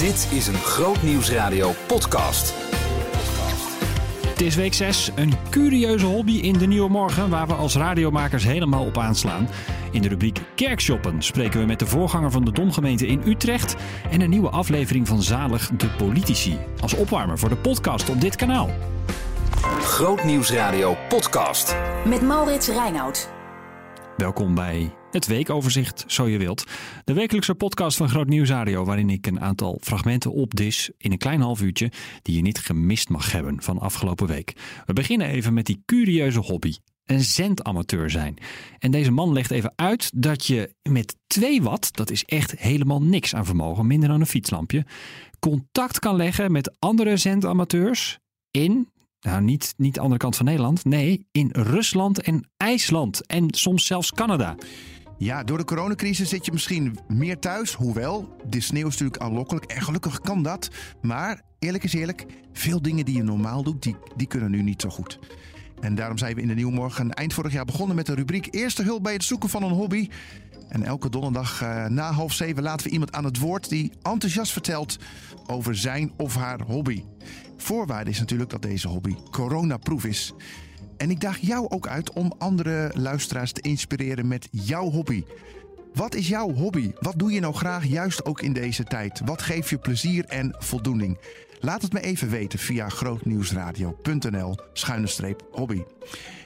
Dit is een Groot Nieuwsradio podcast. Het is week 6, een curieuze hobby in de Nieuwe Morgen waar we als radiomakers helemaal op aanslaan. In de rubriek Kerkshoppen spreken we met de voorganger van de Domgemeente in Utrecht en een nieuwe aflevering van Zalig de Politici. Als opwarmer voor de podcast op dit kanaal. Groot Nieuwsradio podcast. Met Maurits Reinoud. Welkom bij het weekoverzicht, zo je wilt. De wekelijkse podcast van Groot Nieuws Radio, waarin ik een aantal fragmenten opdis in een klein half uurtje die je niet gemist mag hebben van afgelopen week. We beginnen even met die curieuze hobby. Een zendamateur zijn. En deze man legt even uit dat je met 2 watt, dat is echt helemaal niks aan vermogen, minder dan een fietslampje, contact kan leggen met andere zendamateurs in, nou, niet, niet de andere kant van Nederland. Nee, in Rusland en IJsland. En soms zelfs Canada. Ja, door de coronacrisis zit je misschien meer thuis. Hoewel, de sneeuw is natuurlijk aanlokkelijk en gelukkig kan dat. Maar eerlijk is eerlijk, veel dingen die je normaal doet, die, die kunnen nu niet zo goed. En daarom zijn we in de Nieuwmorgen eind vorig jaar begonnen met de rubriek Eerste hulp bij het zoeken van een hobby. En elke donderdag uh, na half zeven laten we iemand aan het woord die enthousiast vertelt over zijn of haar hobby. Voorwaarde is natuurlijk dat deze hobby coronaproof is. En ik daag jou ook uit om andere luisteraars te inspireren met jouw hobby. Wat is jouw hobby? Wat doe je nou graag juist ook in deze tijd? Wat geeft je plezier en voldoening? Laat het me even weten via grootnieuwsradio.nl hobby.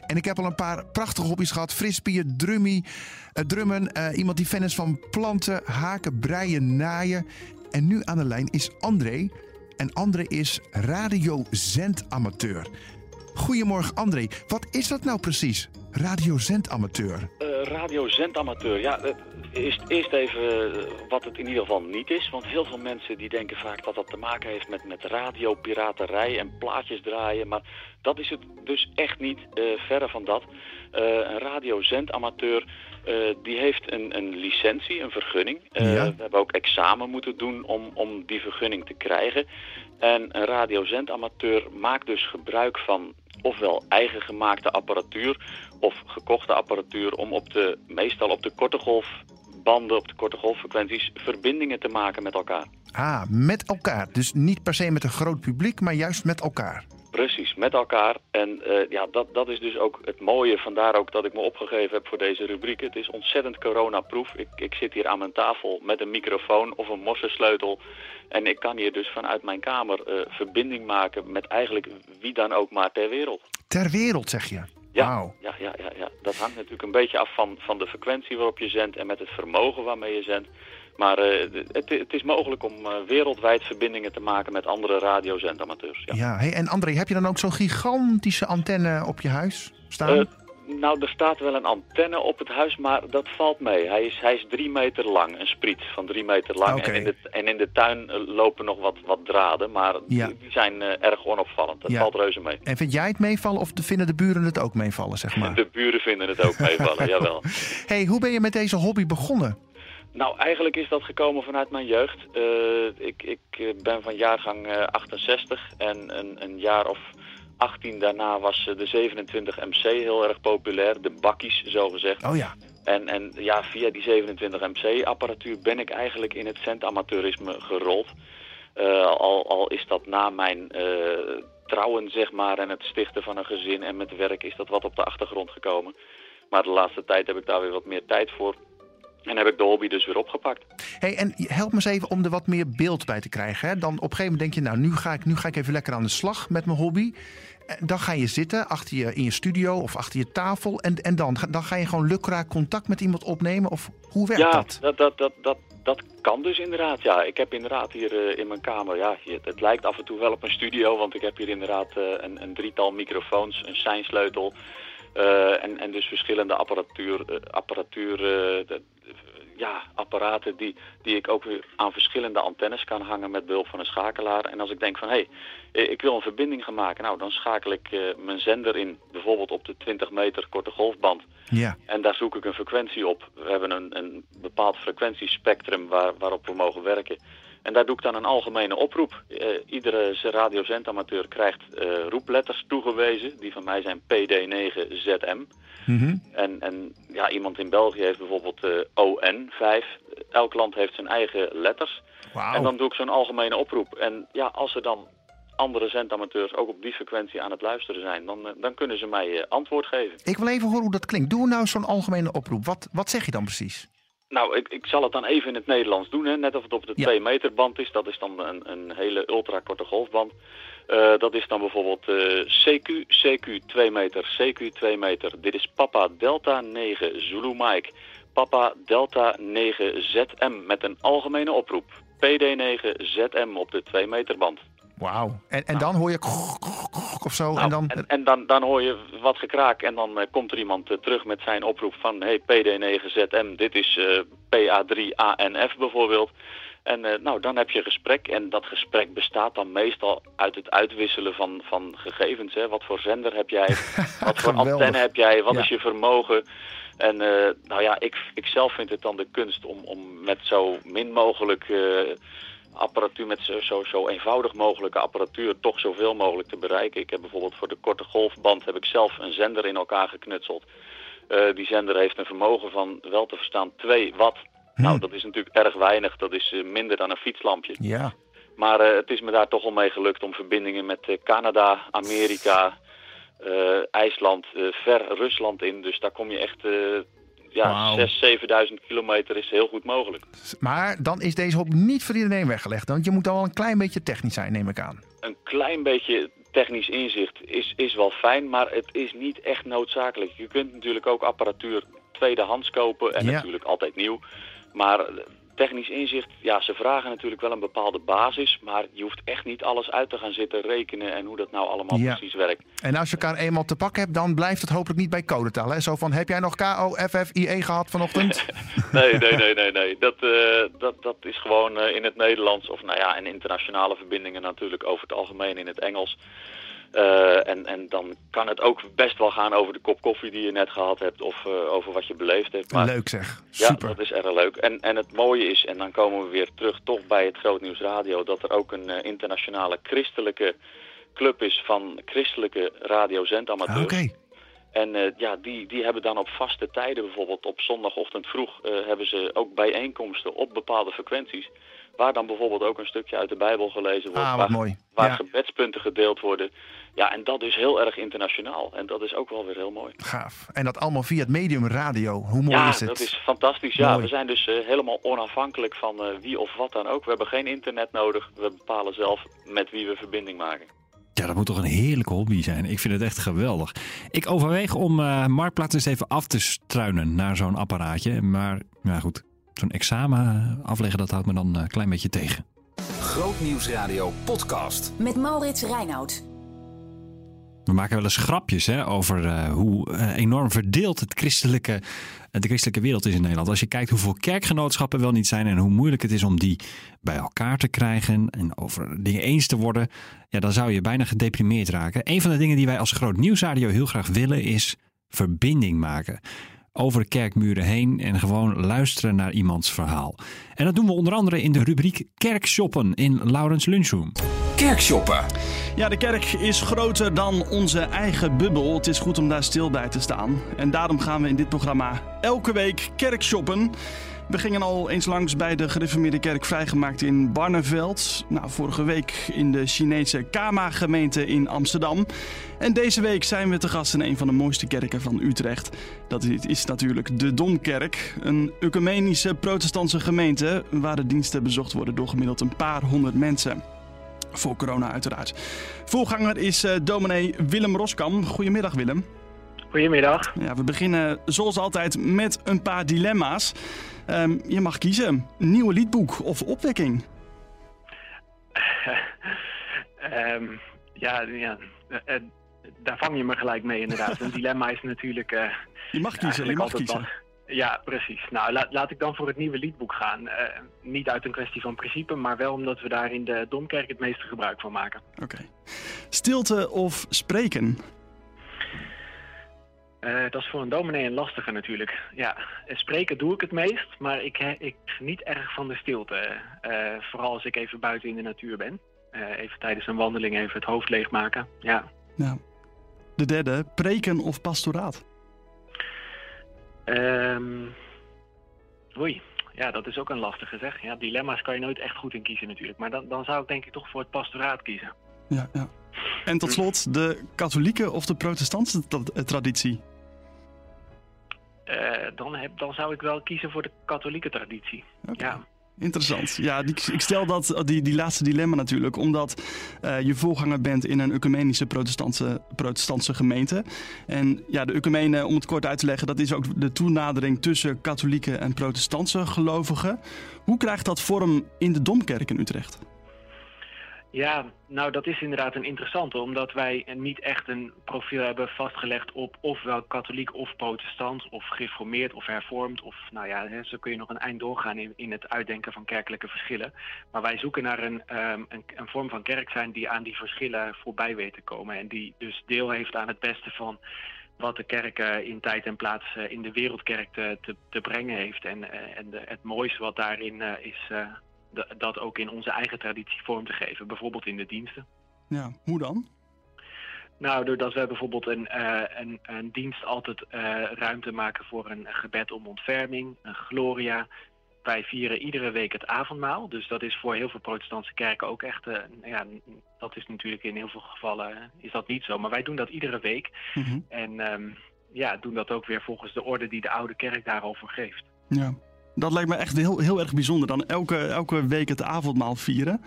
En ik heb al een paar prachtige hobby's gehad. Frisbier, drummy, uh, drummen. Uh, iemand die fan is van planten, haken, breien, naaien. En nu aan de lijn is André. En André is radiozendamateur. Goedemorgen André, wat is dat nou precies? Radiozendamateur. Uh, radiozendamateur, ja, eerst, eerst even wat het in ieder geval niet is. Want heel veel mensen die denken vaak dat dat te maken heeft met, met radiopiraterij en plaatjes draaien. Maar dat is het dus echt niet, uh, verre van dat. Uh, een radiozendamateur uh, die heeft een, een licentie, een vergunning. Ja. We hebben ook examen moeten doen om, om die vergunning te krijgen. En een radiozendamateur maakt dus gebruik van ofwel eigen gemaakte apparatuur of gekochte apparatuur om op de, meestal op de korte golfbanden, op de korte golffrequenties, verbindingen te maken met elkaar. Ah, met elkaar. Dus niet per se met een groot publiek, maar juist met elkaar. Precies, met elkaar. En uh, ja, dat, dat is dus ook het mooie. Vandaar ook dat ik me opgegeven heb voor deze rubriek. Het is ontzettend coronaproof. Ik, ik zit hier aan mijn tafel met een microfoon of een mossensleutel. En ik kan hier dus vanuit mijn kamer uh, verbinding maken met eigenlijk wie dan ook maar ter wereld. Ter wereld, zeg je? Ja, wow. ja, ja, ja, ja, dat hangt natuurlijk een beetje af van, van de frequentie waarop je zendt en met het vermogen waarmee je zendt. Maar uh, het, het, is mogelijk om uh, wereldwijd verbindingen te maken met andere radiozendamateurs. Ja, ja hey, en André, heb je dan ook zo'n gigantische antenne op je huis staan? Uh, nou, er staat wel een antenne op het huis, maar dat valt mee. Hij is, hij is drie meter lang, een spriet van drie meter lang. Okay. En, in de, en in de tuin lopen nog wat, wat draden, maar ja. die, die, zijn erg onopvallend. Dat ja. valt reuze mee. En vind jij het meevallen of vinden de buren het ook meevallen, zeg maar? De buren vinden het ook meevallen, jawel. hey, hoe ben je met deze hobby begonnen? Nou, eigenlijk is dat gekomen vanuit mijn jeugd. Uh, ik, ik ben van jaargang uh, 68 en een, een, jaar of 18 daarna was de 27 MC heel erg populair. De bakkies, zo gezegd. Oh ja. En, en ja, via die 27 MC-apparatuur ben ik eigenlijk in het centamateurisme gerold. Uh, al, al is dat na mijn trouwen, zeg maar, en het stichten van een gezin en met werk is dat wat op de achtergrond gekomen. Maar de laatste tijd heb ik daar weer wat meer tijd voor. En heb ik de hobby dus weer opgepakt. Hey, en help me eens even om er wat meer beeld bij te krijgen. Hè? Dan op een gegeven moment denk je, nou, nu ga, ik, nu ga ik even lekker aan de slag met mijn hobby. Dan ga je zitten achter je, in je studio of achter je tafel. En, en dan, dan ga je gewoon lukraak contact met iemand opnemen? Of hoe werkt ja, dat? Ja, dat, dat, dat, dat, dat kan dus inderdaad. Ja, ik heb inderdaad hier uh, in mijn kamer, ja, het lijkt af en toe wel op een studio. Want ik heb hier inderdaad uh, een, een drietal microfoons, een seinsleutel... Uh, en, en dus verschillende apparatuur, uh, apparatuur uh, ja, apparaten die, die ik ook weer aan verschillende antennes kan hangen met behulp van een schakelaar. En als ik denk van, hé, hey, ik wil een verbinding gaan maken, nou, dan schakel ik mijn zender in, bijvoorbeeld op de 20 meter korte golfband. Ja. En daar zoek ik een frequentie op. We hebben een, een bepaald frequentiespectrum waar, waarop we mogen werken. En daar doe ik dan een algemene oproep. Uh, iedere radiozendamateur krijgt uh, roepletters toegewezen. Die van mij zijn PD9ZM. Mm -hmm. En, en ja, iemand in België heeft bijvoorbeeld uh, ON5. Elk land heeft zijn eigen letters. Wow. En dan doe ik zo'n algemene oproep. En ja, als er dan andere zendamateurs ook op die frequentie aan het luisteren zijn, dan, dan kunnen ze mij antwoord geven. Ik wil even horen hoe dat klinkt. Doe nou zo'n algemene oproep. Wat, wat zeg je dan precies? Nou, ik, ik zal het dan even in het Nederlands doen, hè. net of het op de Ja. 2 meter band is. Dat is dan een, een hele ultrakorte golfband. Eh, dat is dan bijvoorbeeld eh, CQ, CQ 2 meter, CQ 2 meter. Dit is Papa Delta 9 Zulu Mike. Papa Delta 9 ZM met een algemene oproep. PD9 ZM op de 2 meter band. Wauw. En, en dan hoor je of zo. Nou, en dan, en, en dan, dan hoor je wat gekraak en dan eh, komt er iemand eh, terug met zijn oproep van... hey, PD9ZM, dit is eh, PA3ANF bijvoorbeeld. En nou, dan heb je gesprek en dat gesprek bestaat dan meestal uit het uitwisselen van, van gegevens. Hè. Wat voor zender heb jij? Wat voor antenne heb jij? Wat Ja. is je vermogen? En nou ja, ik, ik zelf vind het dan de kunst om, om met zo min mogelijk apparatuur, met zo, zo, zo eenvoudig mogelijke apparatuur, toch zoveel mogelijk te bereiken. Ik heb bijvoorbeeld voor de korte golfband heb ik zelf een zender in elkaar geknutseld. Eh, die zender heeft een vermogen van wel te verstaan 2 watt. Nou, dat is natuurlijk erg weinig. Dat is eh, minder dan een fietslampje. ja. Maar eh, het is me daar toch wel mee gelukt om verbindingen met Canada, Amerika, IJsland, ver Rusland in. Dus daar kom je echt, ja, Wauw. 6.000, 7.000 kilometer is heel goed mogelijk. Maar dan is deze hoop niet voor iedereen weggelegd. Want je moet dan wel een klein beetje technisch zijn, neem ik aan. Een klein beetje technisch inzicht is, is wel fijn, maar het is niet echt noodzakelijk. Je kunt natuurlijk ook apparatuur tweedehands kopen en Ja. natuurlijk altijd nieuw. Maar technisch inzicht, ja, ze vragen natuurlijk wel een bepaalde basis, maar je hoeft echt niet alles uit te gaan zitten rekenen en hoe dat nou allemaal Ja. precies werkt. En als je elkaar eenmaal te pakken hebt, dan blijft het hopelijk niet bij codetaal. Hè? Zo van, heb jij nog KOFFIE gehad vanochtend? Nee, nee, nee, nee, nee. Dat, eh, dat, dat is gewoon eh, in het Nederlands of nou ja, en internationale verbindingen natuurlijk over het algemeen in het Engels. Eh, en, en dan kan het ook best wel gaan over de kop koffie die je net gehad hebt of eh, over wat je beleefd hebt. Maar Leuk zeg. ja, Super. dat is erg leuk. En, en het mooie is, en dan komen we weer terug toch bij het Grootnieuws Radio, dat er ook een eh, internationale christelijke club is van christelijke radiozendamateurs. Ah, Oké. En ja, die, die hebben dan op vaste tijden, bijvoorbeeld op zondagochtend vroeg, hebben ze ook bijeenkomsten op bepaalde frequenties. Waar dan bijvoorbeeld ook een stukje uit de Bijbel gelezen wordt. Ah, wat waar, mooi. Waar Ja. gebedspunten gedeeld worden. Ja, en dat is heel erg internationaal. En dat is ook wel weer heel mooi. Gaaf. En dat allemaal via het medium radio. Hoe mooi ja, is het? dat is fantastisch. Ja, Mooi. we zijn dus eh, helemaal onafhankelijk van eh, wie of wat dan ook. We hebben geen internet nodig. We bepalen zelf met wie we verbinding maken. Ja, dat moet toch een heerlijke hobby zijn. Ik vind het echt geweldig. Ik overweeg om eh Marktplaats eens even af te struinen naar zo'n apparaatje. Maar ja, goed, zo'n examen afleggen, dat houdt me dan een klein beetje tegen. Grootnieuwsradio podcast. Met Maurits Reinoud. We maken wel eens grapjes hè, over eh, hoe eh, enorm verdeeld het christelijke, eh, de christelijke wereld is in Nederland. Als je kijkt hoeveel kerkgenootschappen wel niet zijn en hoe moeilijk het is om die bij elkaar te krijgen en over dingen eens te worden, ja, dan zou je bijna gedeprimeerd raken. Een van de dingen die wij als Groot Nieuwsradio heel graag willen is verbinding maken. Over de kerkmuren heen en gewoon luisteren naar iemands verhaal. En dat doen we onder andere in de rubriek Kerkshoppen in Laurens Lunchroom. Kerkshoppen. Ja, de kerk is groter dan onze eigen bubbel. Het is goed om daar stil bij te staan. En daarom gaan we in dit programma elke week kerkshoppen. We gingen al eens langs bij de gereformeerde kerk vrijgemaakt in Barneveld. Nou, vorige week in de Chinese Kama-gemeente in Amsterdam. En deze week zijn we te gast in een van de mooiste kerken van Utrecht. Dat is natuurlijk de Domkerk. Een ecumenische protestantse gemeente waar de diensten bezocht worden door gemiddeld een paar honderd mensen. Voor corona uiteraard. Voorganger is eh dominee Willem Roskam. Goedemiddag Willem. Goedemiddag. Ja, we beginnen zoals altijd met een paar dilemma's. Ehm, je mag kiezen. Nieuwe liedboek of opwekking? Ehm, ja, ja eh, eh, daar vang je me gelijk mee inderdaad. Een dilemma is natuurlijk... eh, Je mag kiezen, je mag kiezen. wel- Ja, precies. Nou, laat, laat ik dan voor het nieuwe liedboek gaan. Niet uit een kwestie van principe, maar wel omdat we daar in de Domkerk het meeste gebruik van maken. Oké. Stilte of spreken? Uh, dat is voor een dominee een lastige natuurlijk. Ja, spreken doe ik het meest, maar ik, ik geniet erg van de stilte. Uh, vooral als ik even buiten in de natuur ben. Uh, even tijdens een wandeling even het hoofd leegmaken. Ja. ja. De derde, preken of pastoraat? Um, oei, ja, dat is ook een lastige zeg. Ja, dilemma's kan je nooit echt goed in kiezen natuurlijk. Maar dan, dan zou ik denk ik toch voor het pastoraat kiezen. Ja, ja. En tot slot, de katholieke of de protestantse traditie? Uh, dan, heb, dan zou ik wel kiezen voor de katholieke traditie. Okay. Ja. Interessant. Ja, die, ik stel dat, die, die laatste dilemma natuurlijk, omdat uh, je voorganger bent in een ecumenische protestantse, protestantse gemeente. En ja, de ecumene, om het kort uit te leggen, dat is ook de toenadering tussen katholieke en protestantse gelovigen. Hoe krijgt dat vorm in de Domkerk in Utrecht? Ja, nou dat is inderdaad een interessante, omdat wij niet echt een profiel hebben vastgelegd op ofwel katholiek of protestant, of gereformeerd of hervormd, of nou ja, zo kun je nog een eind doorgaan in, in het uitdenken van kerkelijke verschillen. Maar wij zoeken naar een, um, een, een, vorm van kerk zijn die aan die verschillen voorbij weet te komen en die dus deel heeft aan het beste van wat de kerk uh, in tijd en plaats uh, in de wereldkerk te, te, te brengen heeft. En, uh, en het mooiste wat daarin is dat ook in onze eigen traditie vorm te geven, bijvoorbeeld in de diensten. Ja, hoe dan? Nou, doordat we bijvoorbeeld een, uh, een, een, dienst altijd uh, ruimte maken voor een gebed om ontferming, een gloria. Wij vieren iedere week het avondmaal. Dus dat is voor heel veel protestantse kerken ook echt... Uh, ja, dat is natuurlijk in heel veel gevallen is dat niet zo. Maar wij doen dat iedere week. Mm -hmm. En um, ja, doen dat ook weer volgens de orde die de oude kerk daarover geeft. Ja. Dat lijkt me echt heel, heel erg bijzonder. Dan elke, elke week het avondmaal vieren.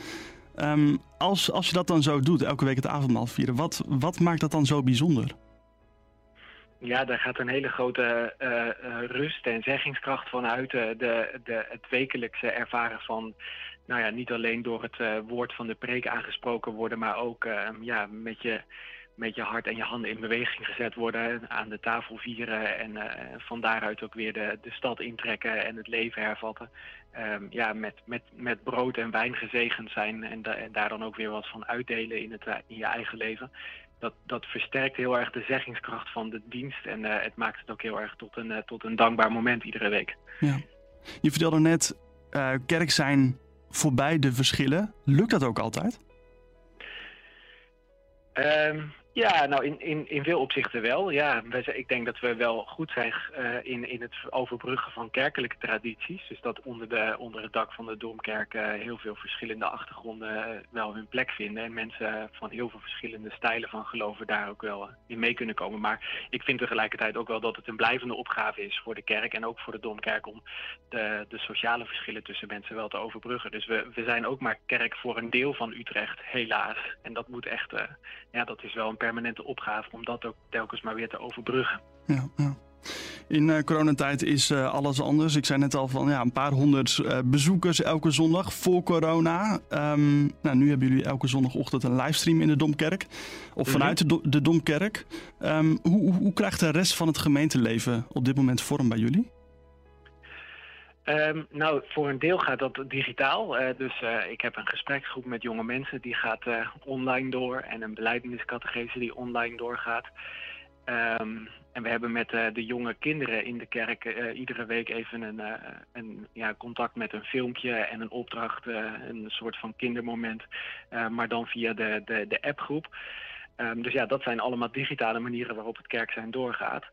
Um, als, als je dat dan zo doet, elke week het avondmaal vieren, wat, wat maakt dat dan zo bijzonder? Ja, daar gaat een hele grote uh, rust en zeggingskracht van uit. Uh, de, de, het wekelijkse ervaren van, nou ja, niet alleen door het woord van de preek aangesproken worden, maar ook ehm, ja, met je met je hart en je handen in beweging gezet worden, aan de tafel vieren en uh, van daaruit ook weer de, de stad intrekken en het leven hervatten. Um, ja, met, met, met brood en wijn gezegend zijn en, da en, daar dan ook weer wat van uitdelen in, het, in je eigen leven. Dat, dat versterkt heel erg de zeggingskracht van de dienst en uh, het maakt het ook heel erg tot een, uh, tot een dankbaar moment iedere week. Ja. Je vertelde net, kerk zijn voorbij de verschillen. Lukt dat ook altijd? Um, ja, nou in, in, in veel opzichten wel. Ja, ik denk dat we wel goed zijn uh, in, in het overbruggen van kerkelijke tradities. Dus dat onder, de, onder het dak van de Domkerk heel veel verschillende achtergronden uh, wel hun plek vinden. En mensen van heel veel verschillende stijlen van geloven daar ook wel in mee kunnen komen. Maar ik vind tegelijkertijd ook wel dat het een blijvende opgave is voor de kerk en ook voor de Domkerk om de, de sociale verschillen tussen mensen wel te overbruggen. Dus we, we zijn ook maar kerk voor een deel van Utrecht, helaas. En dat moet echt, ja, dat is wel een permanente opgave om dat ook telkens maar weer te overbruggen. Ja, ja. In uh, coronatijd is uh, alles anders. Ik zei net al van ja, een paar honderd uh, bezoekers elke zondag voor corona. Um, nou, nu hebben jullie elke zondagochtend een livestream in de Domkerk. Of vanuit mm -hmm. de, de, Domkerk. Um, hoe, hoe, hoe krijgt de rest van het gemeenteleven op dit moment vorm bij jullie? Um, nou, voor een deel gaat dat digitaal. Uh, dus uh, ik heb een gespreksgroep met jonge mensen die gaat uh, online door. En een beleidingscategese die online doorgaat. Um, en we hebben met de jonge kinderen in de kerk iedere week even een, een ja, contact met een filmpje en een opdracht. een soort van kindermoment. maar dan via de, de, de appgroep. Um, dus ja, dat zijn allemaal digitale manieren waarop het kerk zijn doorgaat.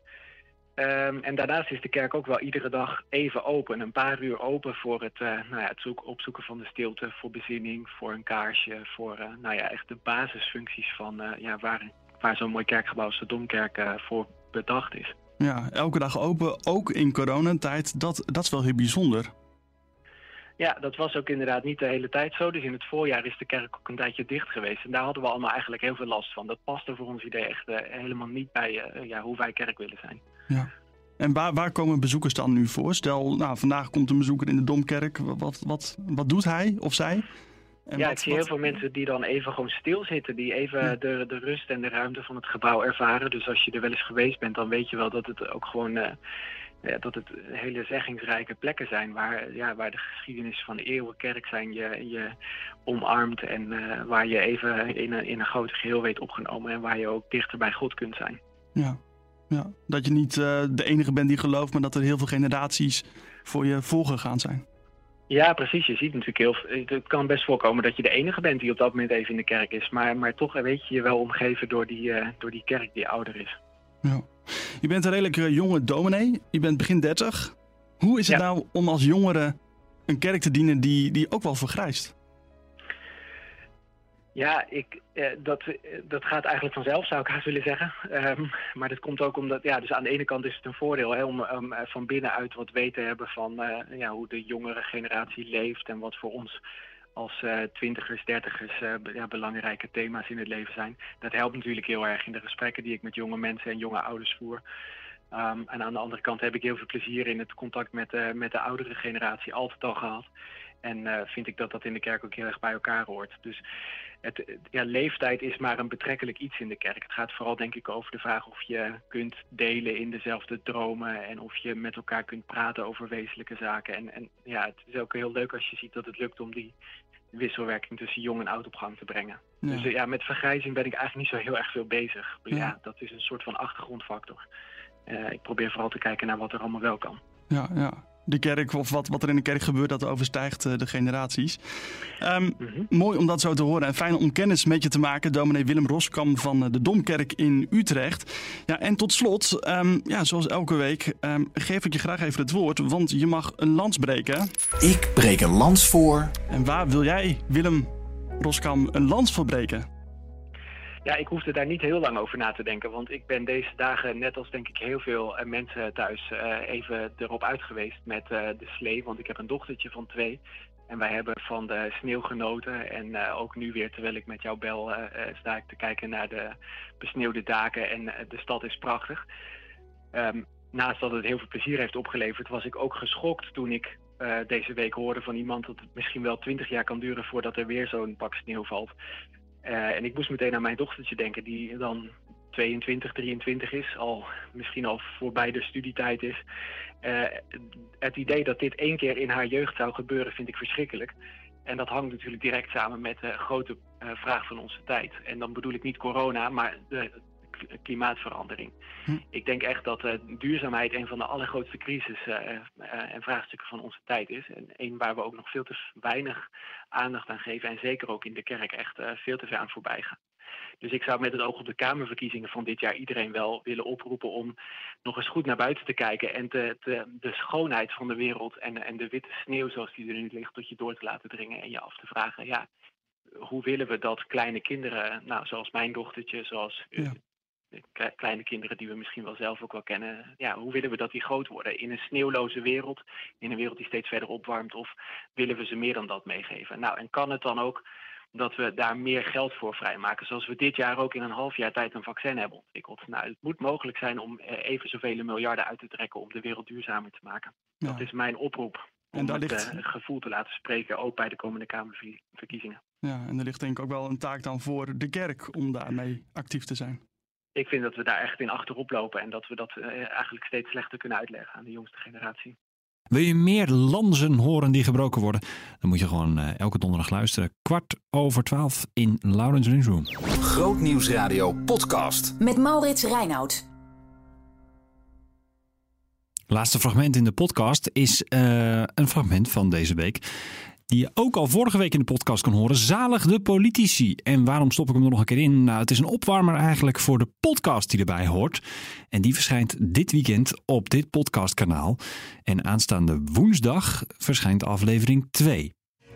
Um, en daarnaast is de kerk ook wel iedere dag even open. Een paar uur open voor het, uh, nou ja, het zoek, opzoeken van de stilte, voor bezinning, voor een kaarsje, voor uh, nou ja, echt de basisfuncties van uh, ja, waar, waar zo'n mooi kerkgebouw als de Domkerk voor bedacht is. Ja, elke dag open, ook in coronatijd. Dat, dat is wel heel bijzonder. Ja, dat was ook inderdaad niet de hele tijd zo. Dus in het voorjaar is de kerk ook een tijdje dicht geweest. En daar hadden we allemaal eigenlijk heel veel last van. Dat paste voor ons idee echt helemaal niet bij ja, hoe wij kerk willen zijn. Ja. En waar, waar komen bezoekers dan nu voor? Stel, nou, vandaag komt een bezoeker in de Domkerk. Wat, wat, wat doet hij of zij? En ja, wat, ik zie wat... heel veel mensen die dan even gewoon stilzitten. Die even ja. de, de rust en de ruimte van het gebouw ervaren. Dus als je er wel eens geweest bent, dan weet je wel dat het ook gewoon... Uh, ja, dat het hele zeggingsrijke plekken zijn waar, ja, waar de geschiedenis van de eeuwen kerk zijn je, je omarmt en uh, waar je even in een, in een groot geheel weet opgenomen en waar je ook dichter bij God kunt zijn. Ja, Ja, dat je niet uh, de enige bent die gelooft, maar dat er heel veel generaties voor je voorgegaan zijn. Ja, precies. Je ziet natuurlijk heel Het kan best voorkomen dat je de enige bent die op dat moment even in de kerk is. Maar, maar toch weet je je wel omgeven door die, uh, door die kerk die ouder is. Ja. Je bent een redelijk jonge dominee. Je bent begin 30. Hoe is het nou om als jongere een kerk te dienen die, die ook wel vergrijst? Ja, ik, eh, dat, eh, dat gaat eigenlijk vanzelf, zou ik haast willen zeggen. Um, maar dat komt ook omdat, ja, dus aan de ene kant is het een voordeel hè, om, um, van binnenuit wat weten te hebben van uh, ja, hoe de jongere generatie leeft en wat voor ons als uh, twintigers, dertigers uh, ja, belangrijke thema's in het leven zijn. Dat helpt natuurlijk heel erg in de gesprekken die ik met jonge mensen en jonge ouders voer. Um, en aan de andere kant heb ik heel veel plezier in het contact met, uh, met de oudere generatie altijd al gehad. En vind ik dat dat in de kerk ook heel erg bij elkaar hoort. Dus het, ja, leeftijd is maar een betrekkelijk iets in de kerk. Het gaat vooral denk ik over de vraag of je kunt delen in dezelfde dromen en of je met elkaar kunt praten over wezenlijke zaken. En, en ja, het is ook heel leuk als je ziet dat het lukt om die wisselwerking tussen jong en oud op gang te brengen. Dus ja, met vergrijzing ben ik eigenlijk niet zo heel erg veel bezig. Ja, ja dat is een soort van achtergrondfactor. Uh, ik probeer vooral te kijken naar wat er allemaal wel kan. Ja, ja de kerk of wat, wat er in de kerk gebeurt, dat overstijgt uh, de generaties. Um, mm -hmm. Mooi om dat zo te horen en fijn om kennis met je te maken. Dominee Willem Roskam van uh, de Domkerk in Utrecht. Ja, en tot slot, um, ja, zoals elke week, um, geef ik je graag even het woord, want je mag een lans breken. Ik breek een lans voor. En waar wil jij, Willem Roskam, een lans voor breken? Ja, ik hoefde daar niet heel lang over na te denken. Want ik ben deze dagen, net als denk ik heel veel eh, mensen thuis, uh, even erop uit geweest met uh, de slee. Want ik heb een dochtertje van twee. En wij hebben van de sneeuw genoten. En ook nu weer, terwijl ik met jou bel, sta ik te kijken naar de besneeuwde daken. En de stad is prachtig. Um, naast dat het heel veel plezier heeft opgeleverd, was ik ook geschokt toen ik deze week hoorde van iemand dat het misschien wel twintig jaar kan duren voordat er weer zo'n pak sneeuw valt. Uh, en ik moest meteen aan mijn dochtertje denken, die dan 22, 23 is, al misschien al voorbij de studietijd is. Uh, het idee dat dit één keer in haar jeugd zou gebeuren, vind ik verschrikkelijk. En dat hangt natuurlijk direct samen met de grote uh, vraag van onze tijd. En dan bedoel ik niet corona, maar klimaatverandering. Hm. Ik denk echt dat uh, duurzaamheid een van de allergrootste crisis uh, uh, en vraagstukken van onze tijd is. En een waar we ook nog veel te weinig aandacht aan geven. En zeker ook in de kerk echt veel te ver aan voorbij gaan. Dus ik zou met het oog op de Kamerverkiezingen van dit jaar iedereen wel willen oproepen om nog eens goed naar buiten te kijken en te, te, de schoonheid van de wereld en, en de witte sneeuw zoals die er nu ligt tot je door te laten dringen en je af te vragen, ja, hoe willen we dat kleine kinderen, nou, zoals mijn dochtertje, zoals ja kleine kinderen die we misschien wel zelf ook wel kennen. Ja, hoe willen we dat die groot worden? In een sneeuwloze wereld, in een wereld die steeds verder opwarmt, of willen we ze meer dan dat meegeven? Nou, en kan het dan ook dat we daar meer geld voor vrijmaken, zoals we dit jaar ook in een half jaar tijd een vaccin hebben ontwikkeld? Nou, het moet mogelijk zijn om eh, even zoveel miljarden uit te trekken om de wereld duurzamer te maken. Dat is mijn oproep. Om en daar het ligt... uh, gevoel te laten spreken, ook bij de komende Kamerverkiezingen. Ja, en er ligt denk ik ook wel een taak dan voor de kerk om daarmee actief te zijn ik vind dat we daar echt in achterop lopen en dat we dat uh, eigenlijk steeds slechter kunnen uitleggen aan de jongste generatie. Wil je meer lanzen horen die gebroken worden? Dan moet je gewoon uh, elke donderdag luisteren. Kwart over twaalf in Laurens Newsroom. Grootnieuwsradio podcast. Met Maurits Reinoud. Laatste fragment in de podcast is uh, een fragment van deze week die je ook al vorige week in de podcast kon horen. Zalig de politici. En waarom stop ik hem er nog een keer in? Nou, het is een opwarmer eigenlijk voor de podcast die erbij hoort. En die verschijnt dit weekend op dit podcastkanaal. En aanstaande woensdag verschijnt aflevering 2.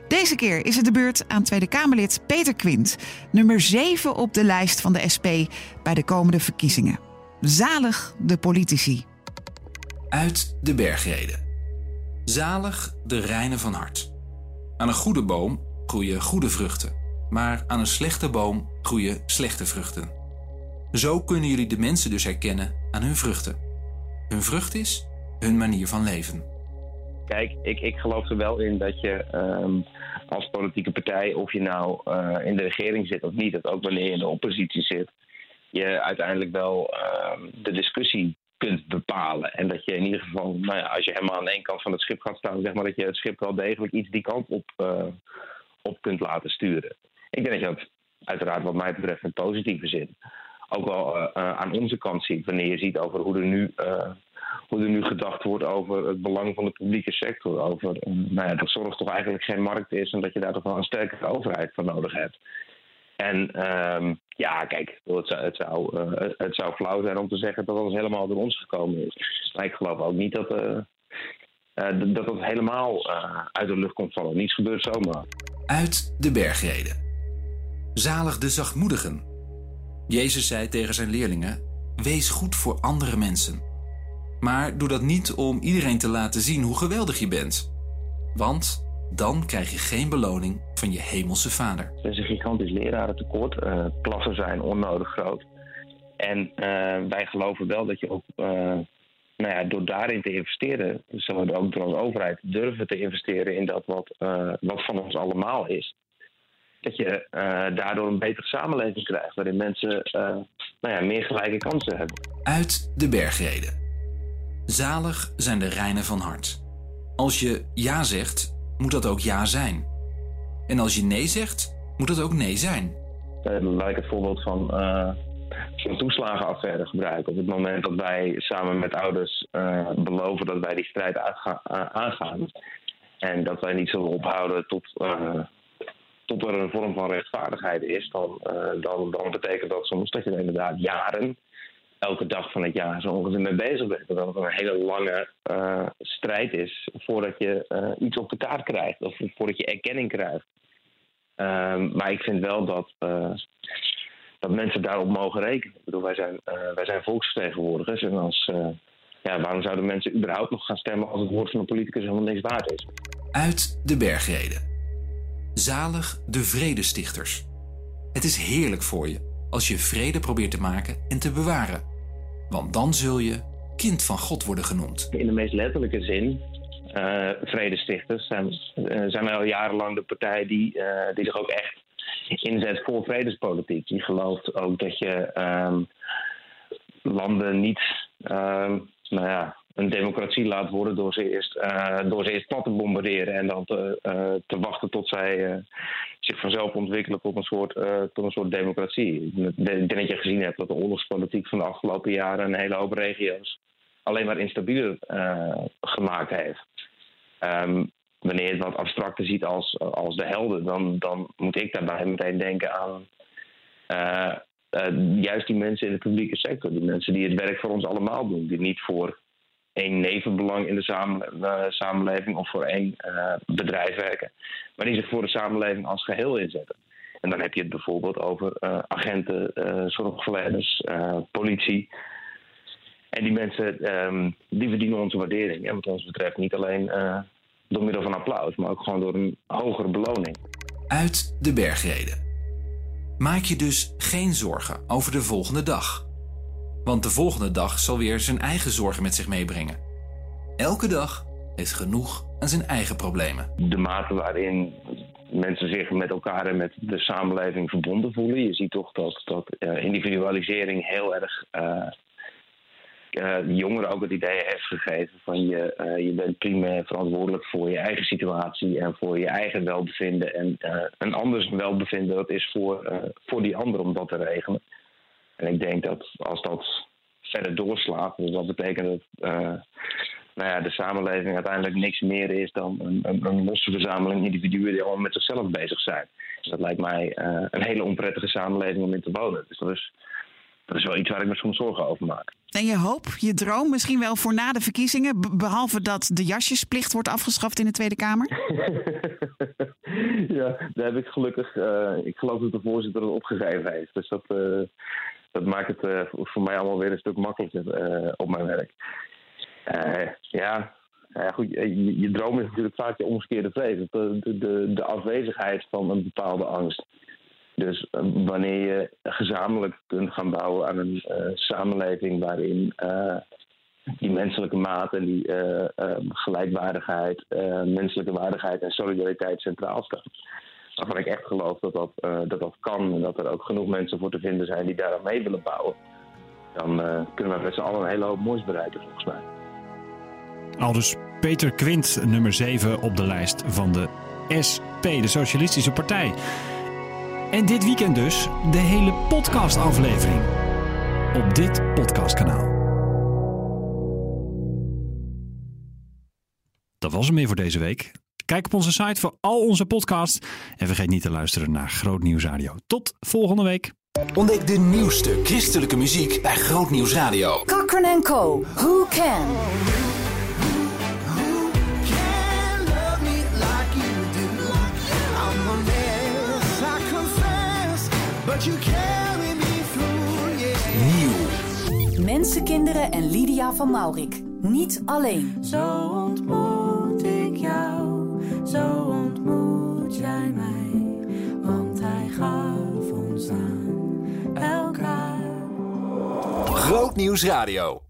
Deze keer is het de beurt aan Tweede Kamerlid Peter Quint, nummer 7 op de lijst van de SP bij de komende verkiezingen. Zalig de politici. Uit de bergreden. Zalig de reinen van hart. Aan een goede boom groeien goede vruchten, maar aan een slechte boom groeien slechte vruchten. Zo kunnen jullie de mensen dus herkennen aan hun vruchten. Hun vrucht is hun manier van leven. Kijk, ik, ik geloof er wel in dat je um, als politieke partij, of je nou uh, in de regering zit of niet, dat ook wanneer je in de oppositie zit, je uiteindelijk wel uh, de discussie kunt bepalen. En dat je in ieder geval, nou ja, als je helemaal aan één kant van het schip gaat staan, zeg maar dat je het schip wel degelijk iets die kant op, uh, op kunt laten sturen. Ik denk dat je dat uiteraard wat mij betreft in positieve zin ook wel aan onze kant ziet. Wanneer je ziet over hoe er nu hoe er nu gedacht wordt over het belang van de publieke sector. Over nou ja, dat zorg toch eigenlijk geen markt is en dat je daar toch wel een sterkere overheid voor nodig hebt. En ehm, ja, kijk, het zou, uh, het zou flauw zijn om te zeggen dat alles helemaal door ons gekomen is. Maar ik geloof ook niet dat, uh, dat het helemaal uit de lucht komt vallen. Niets gebeurt zomaar. Uit de bergreden. Zalig de zachtmoedigen. Jezus zei tegen zijn leerlingen: Wees goed voor andere mensen. Maar doe dat niet om iedereen te laten zien hoe geweldig je bent. Want dan krijg je geen beloning van je hemelse vader. Er is een gigantisch lerarentekort. Uh, klassen zijn onnodig groot. En uh, wij geloven wel dat je ook, uh, nou ja, door daarin te investeren, zullen we ook door als overheid durven te investeren in dat wat, wat van ons allemaal is. Dat je daardoor een betere samenleving krijgt, waarin mensen nou ja, meer gelijke kansen hebben. Uit de bergreden. Zalig zijn de reinen van hart. Als je ja zegt, moet dat ook ja zijn. En als je nee zegt, moet dat ook nee zijn. Uh, laat ik het voorbeeld van uh, een toeslagenaffaire gebruiken. Op het moment dat wij samen met ouders uh, beloven dat wij die strijd aangaan. En dat wij niet zullen ophouden tot, tot er een vorm van rechtvaardigheid is. Dan, dan, dan betekent dat soms dat je er inderdaad jaren elke dag van het jaar zo ongeveer mee bezig bent. Dat het een hele lange uh, strijd is voordat je uh, iets op de kaart krijgt of voordat je erkenning krijgt. Um, maar ik vind wel dat, uh, dat mensen daarop mogen rekenen. Ik bedoel, wij zijn, wij zijn volksvertegenwoordigers en als, ja, waarom zouden mensen überhaupt nog gaan stemmen als het woord van een politicus helemaal niks waard is? Uit de bergreden. Zalig de vredestichters. Het is heerlijk voor je als je vrede probeert te maken en te bewaren. Want dan zul je kind van God worden genoemd. In de meest letterlijke zin, uh, vredestichters, zijn, uh, zijn wij al jarenlang de partij die, uh, die zich ook echt inzet voor vredespolitiek. Die gelooft ook dat je um, landen niet um, nou ja, een democratie laat worden door ze eerst, uh, door ze eerst plat te bombarderen en dan te, uh, te wachten tot zij uh, zich vanzelf ontwikkelen tot een soort, tot een soort democratie. Ik denk dat je gezien hebt dat de oorlogspolitiek van de afgelopen jaren een hele hoop regio's alleen maar instabieler gemaakt heeft. Um, wanneer je het wat abstracter ziet als, als de helden, dan, dan moet ik daarbij meteen denken aan juist die mensen in de publieke sector. Die mensen die het werk voor ons allemaal doen. Die niet voor één nevenbelang in de uh, samenleving of voor één uh, bedrijf werken. Maar die zich voor de samenleving als geheel inzetten. En dan heb je het bijvoorbeeld over uh, agenten, zorgverleners, politie. En die mensen um, die verdienen onze waardering. En wat ons betreft niet alleen door middel van applaus, maar ook gewoon door een hogere beloning. Uit de bergreden. Maak je dus geen zorgen over de volgende dag. Want de volgende dag zal weer zijn eigen zorgen met zich meebrengen. Elke dag heeft genoeg aan zijn eigen problemen. De mate waarin mensen zich met elkaar en met de samenleving verbonden voelen. Je ziet toch dat, dat uh, individualisering heel erg uh, uh, jongeren ook het idee heeft gegeven van je, je bent primair verantwoordelijk voor je eigen situatie en voor je eigen welbevinden. En een anders welbevinden, dat is voor, voor die ander om dat te regelen. En ik denk dat als dat verder doorslaat, dus dat betekent dat uh, nou ja, de samenleving uiteindelijk niks meer is dan een, een, een losse verzameling individuen die allemaal met zichzelf bezig zijn. Dus dat lijkt mij uh, een hele onprettige samenleving om in te wonen. Dus dat is, dat is wel iets waar ik me soms zorgen over maak. En je hoop, je droom misschien wel voor na de verkiezingen, behalve dat de jasjesplicht wordt afgeschaft in de Tweede Kamer? ja, daar heb ik gelukkig, uh, ik geloof dat de voorzitter het opgegeven heeft. Dus dat, uh, dat maakt het uh, voor mij allemaal weer een stuk makkelijker uh, op mijn werk. Uh, ja, goed, je, je, droom is natuurlijk vaak je omgekeerde vrees. De, de, de, afwezigheid van een bepaalde angst. Dus wanneer je gezamenlijk kunt gaan bouwen aan een samenleving waarin die menselijke maat en die gelijkwaardigheid, menselijke waardigheid en solidariteit centraal staan waarvan ik echt geloof dat dat, uh, dat dat kan en dat er ook genoeg mensen voor te vinden zijn die daar aan mee willen bouwen, dan uh, kunnen we met z'n allen een hele hoop moois bereiken volgens mij. Al dus Peter Quint, nummer 7 op de lijst van de SP, de Socialistische Partij. En dit weekend dus de hele podcastaflevering. op dit podcastkanaal. Dat was hem weer voor deze week. Kijk op onze site voor al onze podcasts. En vergeet niet te luisteren naar Groot Nieuws Radio. Tot volgende week. Ontdek de nieuwste christelijke muziek bij Groot Nieuws Radio. Cochran Co. Who Can? Nieuw. Mensenkinderen en Lydia van Maurik. Niet alleen. Zo ontmoet zo ontmoet jij mij, want hij gaf ons aan elkaar. Groot Nieuws Radio.